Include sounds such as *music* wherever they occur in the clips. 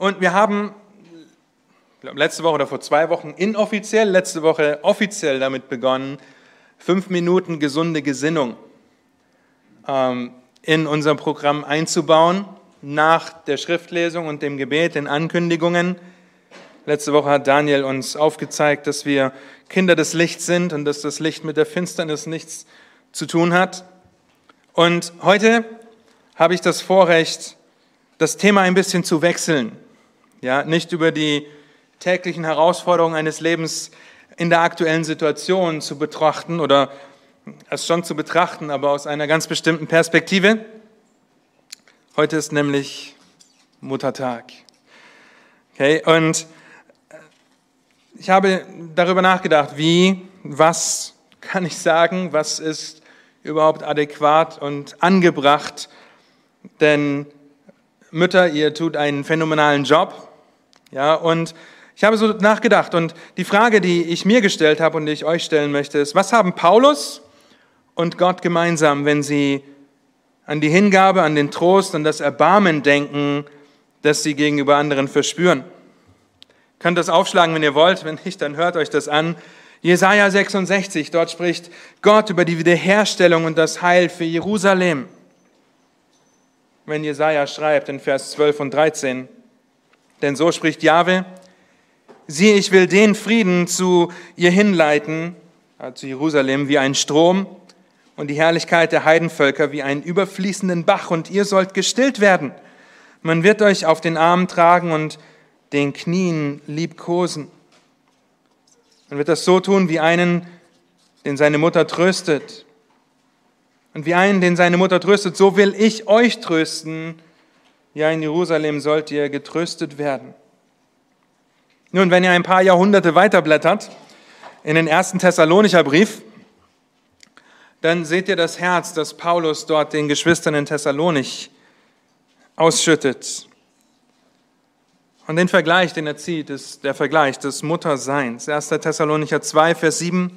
Und wir haben letzte Woche oder vor zwei Wochen inoffiziell, letzte Woche offiziell damit begonnen, fünf Minuten gesunde Gesinnung ähm, in unser Programm einzubauen, nach der Schriftlesung und dem Gebet, den Ankündigungen. Letzte Woche hat Daniel uns aufgezeigt, dass wir Kinder des Lichts sind und dass das Licht mit der Finsternis nichts zu tun hat. Und heute habe ich das Vorrecht, das Thema ein bisschen zu wechseln. Ja, nicht über die täglichen Herausforderungen eines Lebens in der aktuellen Situation zu betrachten oder es schon zu betrachten, aber aus einer ganz bestimmten Perspektive. Heute ist nämlich Muttertag. Okay, und ich habe darüber nachgedacht, wie, was kann ich sagen, was ist überhaupt adäquat und angebracht, denn Mütter, ihr tut einen phänomenalen Job, ja, und ich habe so nachgedacht und die Frage, die ich mir gestellt habe und die ich euch stellen möchte, ist, was haben Paulus und Gott gemeinsam, wenn sie an die Hingabe, an den Trost, an das Erbarmen denken, das sie gegenüber anderen verspüren? Könnt das aufschlagen, wenn ihr wollt, wenn nicht, dann hört euch das an. Jesaja 66, dort spricht Gott über die Wiederherstellung und das Heil für Jerusalem. Wenn Jesaja schreibt in Vers 12 und 13, denn so spricht Jahwe, Siehe, ich will den Frieden zu ihr hinleiten, äh, zu Jerusalem, wie ein Strom und die Herrlichkeit der Heidenvölker wie einen überfließenden Bach, und ihr sollt gestillt werden. Man wird euch auf den Armen tragen und den Knien liebkosen. Man wird das so tun wie einen, den seine Mutter tröstet. Und wie einen, den seine Mutter tröstet, so will ich euch trösten. Ja, in Jerusalem sollt ihr getröstet werden. Nun, wenn ihr ein paar Jahrhunderte weiterblättert in den ersten Thessalonicher Brief, dann seht ihr das Herz, das Paulus dort den Geschwistern in Thessalonich ausschüttet. Und den Vergleich, den er zieht, ist der Vergleich des Mutterseins. 1. Thessalonicher 2, Vers 7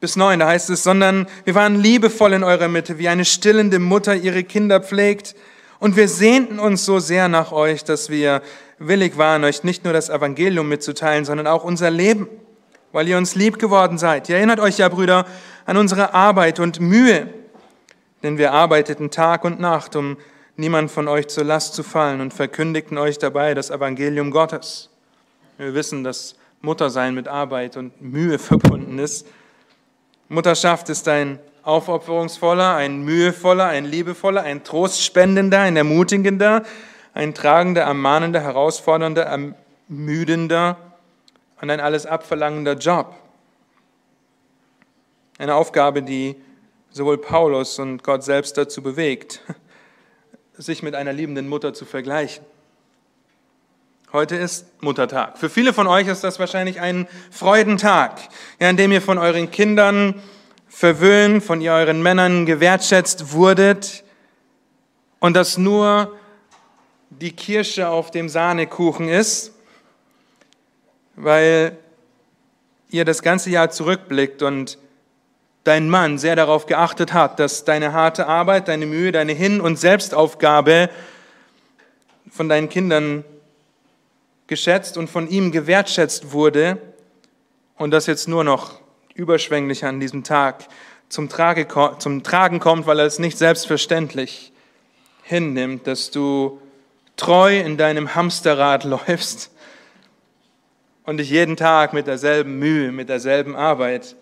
bis 9, da heißt es, sondern wir waren liebevoll in eurer Mitte, wie eine stillende Mutter ihre Kinder pflegt. Und wir sehnten uns so sehr nach euch, dass wir willig waren, euch nicht nur das Evangelium mitzuteilen, sondern auch unser Leben, weil ihr uns lieb geworden seid. Ihr erinnert euch ja, Brüder, an unsere Arbeit und Mühe, denn wir arbeiteten Tag und Nacht, um niemand von euch zur Last zu fallen und verkündigten euch dabei das Evangelium Gottes. Wir wissen, dass Muttersein mit Arbeit und Mühe *laughs* verbunden ist. Mutterschaft ist ein aufopferungsvoller, ein mühevoller, ein liebevoller, ein trostspendender, ein ermutigender, ein tragender, ermahnender, herausfordernder, ermüdender und ein alles abverlangender Job. Eine Aufgabe, die sowohl Paulus und Gott selbst dazu bewegt, sich mit einer liebenden Mutter zu vergleichen. Heute ist Muttertag. Für viele von euch ist das wahrscheinlich ein Freudentag, an dem ihr von euren Kindern verwöhnt, von euren Männern gewertschätzt wurdet und das nur die Kirsche auf dem Sahnekuchen ist, weil ihr das ganze Jahr zurückblickt und dein Mann sehr darauf geachtet hat, dass deine harte Arbeit, deine Mühe, deine Hin- und Selbstaufgabe von deinen Kindern geschätzt und von ihm gewertschätzt wurde und das jetzt nur noch überschwänglich an diesem Tag zum, Trage, zum Tragen kommt, weil er es nicht selbstverständlich hinnimmt, dass du treu in deinem Hamsterrad *laughs* läufst und dich jeden Tag mit derselben Mühe, mit derselben Arbeit,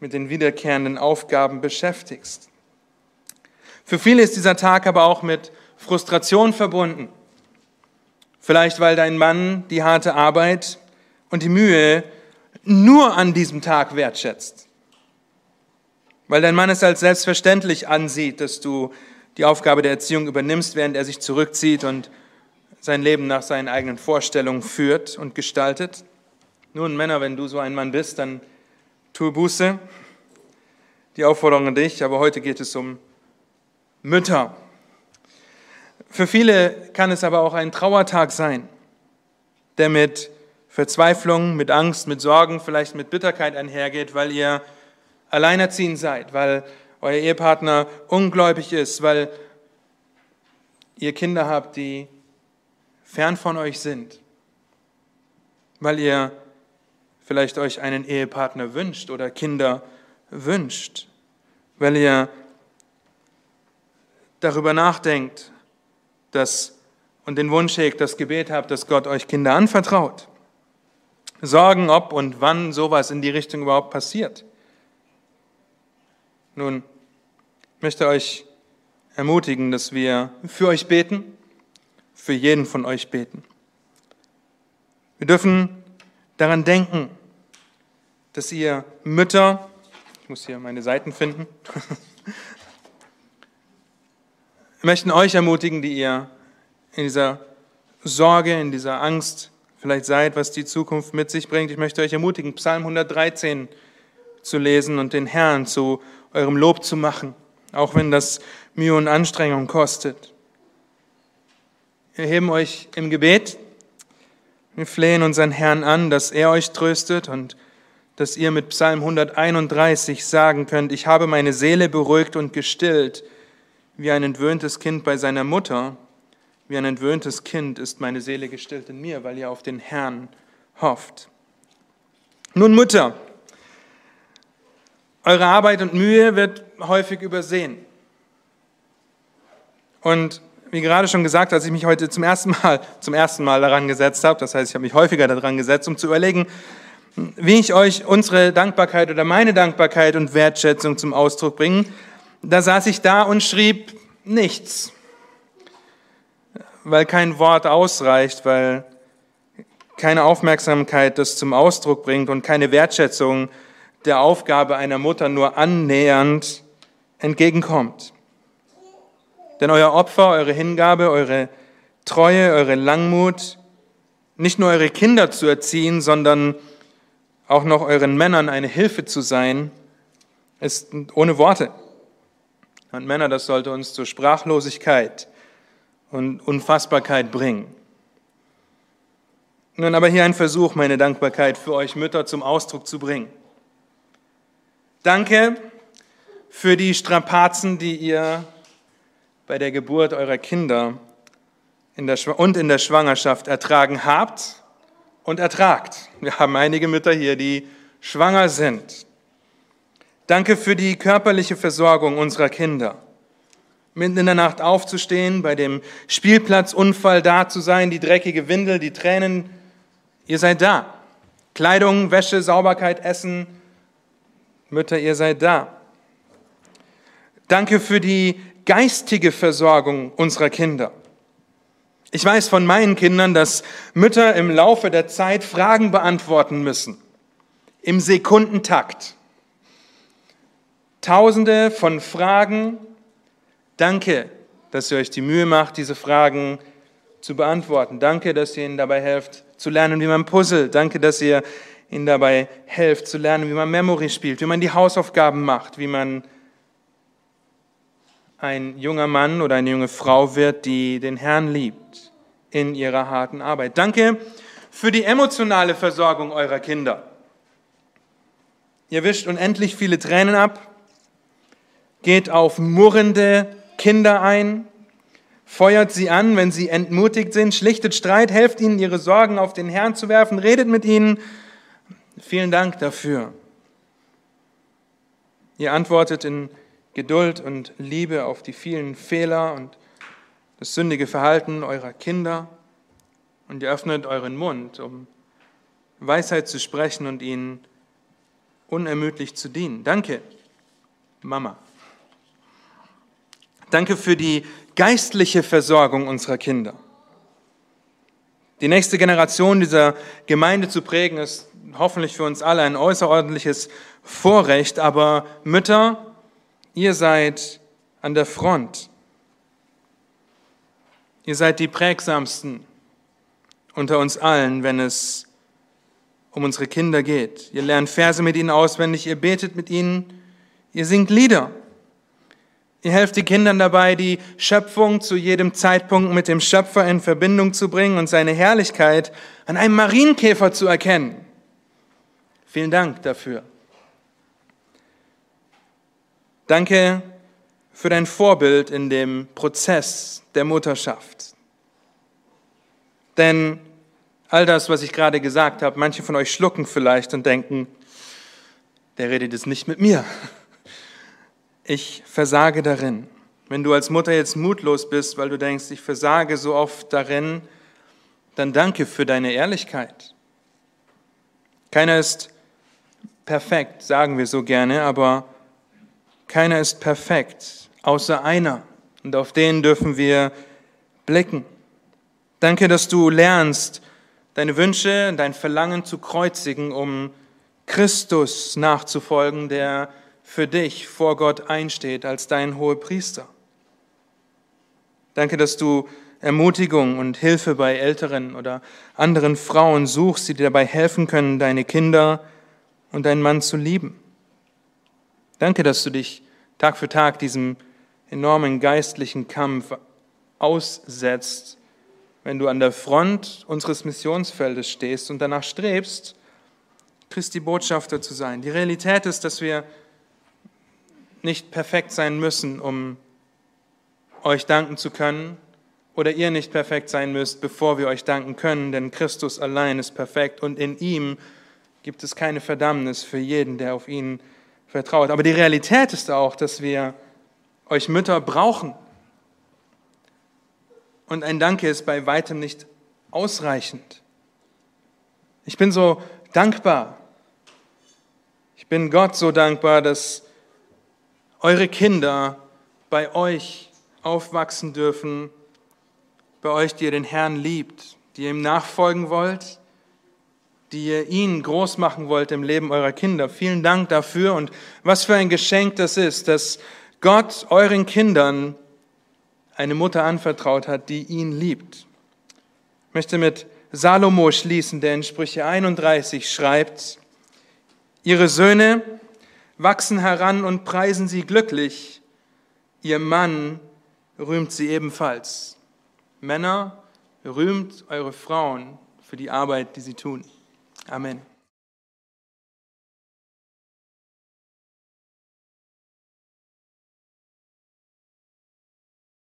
mit den wiederkehrenden Aufgaben beschäftigst. Für viele ist dieser Tag aber auch mit Frustration verbunden. Vielleicht weil dein Mann die harte Arbeit und die Mühe nur an diesem Tag wertschätzt. Weil dein Mann es als selbstverständlich ansieht, dass du die Aufgabe der Erziehung übernimmst, während er sich zurückzieht und sein Leben nach seinen eigenen Vorstellungen führt und gestaltet. Nun, Männer, wenn du so ein Mann bist, dann tue Buße. Die Aufforderung an dich, aber heute geht es um Mütter. Für viele kann es aber auch ein Trauertag sein, der mit Verzweiflung, mit Angst, mit Sorgen, vielleicht mit Bitterkeit einhergeht, weil ihr alleinerziehend seid, weil euer Ehepartner ungläubig ist, weil ihr Kinder habt, die fern von euch sind, weil ihr vielleicht euch einen Ehepartner wünscht oder Kinder wünscht, weil ihr darüber nachdenkt, dass und den Wunsch hegt, das Gebet habt, dass Gott euch Kinder anvertraut. Sorgen, ob und wann sowas in die Richtung überhaupt passiert. Nun, ich möchte euch ermutigen, dass wir für euch beten, für jeden von euch beten. Wir dürfen daran denken, dass ihr Mütter, ich muss hier meine Seiten finden, *laughs* möchten euch ermutigen, die ihr in dieser Sorge, in dieser Angst vielleicht seid, was die Zukunft mit sich bringt. Ich möchte euch ermutigen, Psalm 113 zu lesen und den Herrn zu eurem Lob zu machen, auch wenn das Mühe und Anstrengung kostet. Wir heben euch im Gebet, wir flehen unseren Herrn an, dass er euch tröstet und dass ihr mit Psalm 131 sagen könnt, ich habe meine Seele beruhigt und gestillt, wie ein entwöhntes Kind bei seiner Mutter, wie ein entwöhntes Kind ist meine Seele gestillt in mir, weil ihr auf den Herrn hofft. Nun Mutter, eure Arbeit und Mühe wird häufig übersehen. Und wie gerade schon gesagt, als ich mich heute zum ersten Mal, zum ersten Mal daran gesetzt habe, das heißt, ich habe mich häufiger daran gesetzt, um zu überlegen, wie ich euch unsere Dankbarkeit oder meine Dankbarkeit und Wertschätzung zum Ausdruck bringen, da saß ich da und schrieb nichts, weil kein Wort ausreicht, weil keine Aufmerksamkeit das zum Ausdruck bringt und keine Wertschätzung der Aufgabe einer Mutter nur annähernd entgegenkommt. Denn euer Opfer, eure Hingabe, eure Treue, eure Langmut, nicht nur eure Kinder zu erziehen, sondern auch noch euren Männern eine Hilfe zu sein, ist ohne Worte. Und Männer, das sollte uns zur Sprachlosigkeit und Unfassbarkeit bringen. Nun aber hier ein Versuch, meine Dankbarkeit für euch Mütter zum Ausdruck zu bringen. Danke für die Strapazen, die ihr bei der Geburt eurer Kinder in der, und in der Schwangerschaft ertragen habt und ertragt. Wir haben einige Mütter hier, die schwanger sind. Danke für die körperliche Versorgung unserer Kinder. Mitten in der Nacht aufzustehen, bei dem Spielplatzunfall da zu sein, die dreckige Windel, die Tränen. Ihr seid da. Kleidung, Wäsche, Sauberkeit, Essen. Mütter, ihr seid da. Danke für die geistige Versorgung unserer Kinder. Ich weiß von meinen Kindern, dass Mütter im Laufe der Zeit Fragen beantworten müssen. Im Sekundentakt. Tausende von Fragen. Danke, dass ihr euch die Mühe macht, diese Fragen zu beantworten. Danke, dass ihr ihnen dabei helft, zu lernen, wie man puzzelt. Danke, dass ihr ihnen dabei helft, zu lernen, wie man Memory spielt, wie man die Hausaufgaben macht, wie man ein junger Mann oder eine junge Frau wird, die den Herrn liebt in ihrer harten Arbeit. Danke für die emotionale Versorgung eurer Kinder. Ihr wischt unendlich viele Tränen ab, geht auf murrende Kinder ein, feuert sie an, wenn sie entmutigt sind, schlichtet Streit, helft ihnen, ihre Sorgen auf den Herrn zu werfen, redet mit ihnen. Vielen Dank dafür. Ihr antwortet in Geduld und Liebe auf die vielen Fehler und das sündige Verhalten eurer Kinder und ihr öffnet euren Mund, um Weisheit zu sprechen und ihnen unermüdlich zu dienen. Danke, Mama. Danke für die geistliche Versorgung unserer Kinder. Die nächste Generation dieser Gemeinde zu prägen, ist hoffentlich für uns alle ein außerordentliches Vorrecht, aber Mütter, ihr seid an der Front. Ihr seid die prägsamsten unter uns allen, wenn es um unsere Kinder geht. Ihr lernt Verse mit ihnen auswendig, ihr betet mit ihnen, ihr singt Lieder. Ihr helft den Kindern dabei, die Schöpfung zu jedem Zeitpunkt mit dem Schöpfer in Verbindung zu bringen und seine Herrlichkeit an einem Marienkäfer zu erkennen. Vielen Dank dafür. Danke für dein Vorbild in dem Prozess der Mutterschaft. Denn all das, was ich gerade gesagt habe, manche von euch schlucken vielleicht und denken, der redet jetzt nicht mit mir. Ich versage darin. Wenn du als Mutter jetzt mutlos bist, weil du denkst, ich versage so oft darin, dann danke für deine Ehrlichkeit. Keiner ist perfekt, sagen wir so gerne, aber keiner ist perfekt, außer einer. Und auf den dürfen wir blicken. Danke, dass du lernst, deine Wünsche dein Verlangen zu kreuzigen, um Christus nachzufolgen, der für dich vor Gott einsteht als dein hoher Priester. Danke, dass du Ermutigung und Hilfe bei älteren oder anderen Frauen suchst, die dir dabei helfen können, deine Kinder und deinen Mann zu lieben. Danke, dass du dich Tag für Tag diesem enormen geistlichen Kampf aussetzt, wenn du an der Front unseres Missionsfeldes stehst und danach strebst, Christi Botschafter zu sein. Die Realität ist, dass wir nicht perfekt sein müssen, um euch danken zu können, oder ihr nicht perfekt sein müsst, bevor wir euch danken können, denn Christus allein ist perfekt und in ihm gibt es keine Verdammnis für jeden, der auf ihn vertraut. Aber die Realität ist auch, dass wir euch Mütter brauchen. Und ein Danke ist bei weitem nicht ausreichend. Ich bin so dankbar. Ich bin Gott so dankbar, dass eure Kinder bei euch aufwachsen dürfen bei euch, die ihr den Herrn liebt, die ihr ihm nachfolgen wollt, die ihr ihn groß machen wollt im Leben eurer Kinder. Vielen Dank dafür und was für ein Geschenk das ist, dass Gott euren Kindern eine Mutter anvertraut hat, die ihn liebt. Ich möchte mit Salomo schließen, der in Sprüche 31 schreibt, Ihre Söhne wachsen heran und preisen sie glücklich, ihr Mann rühmt sie ebenfalls. Männer, rühmt eure Frauen für die Arbeit, die sie tun. Amen.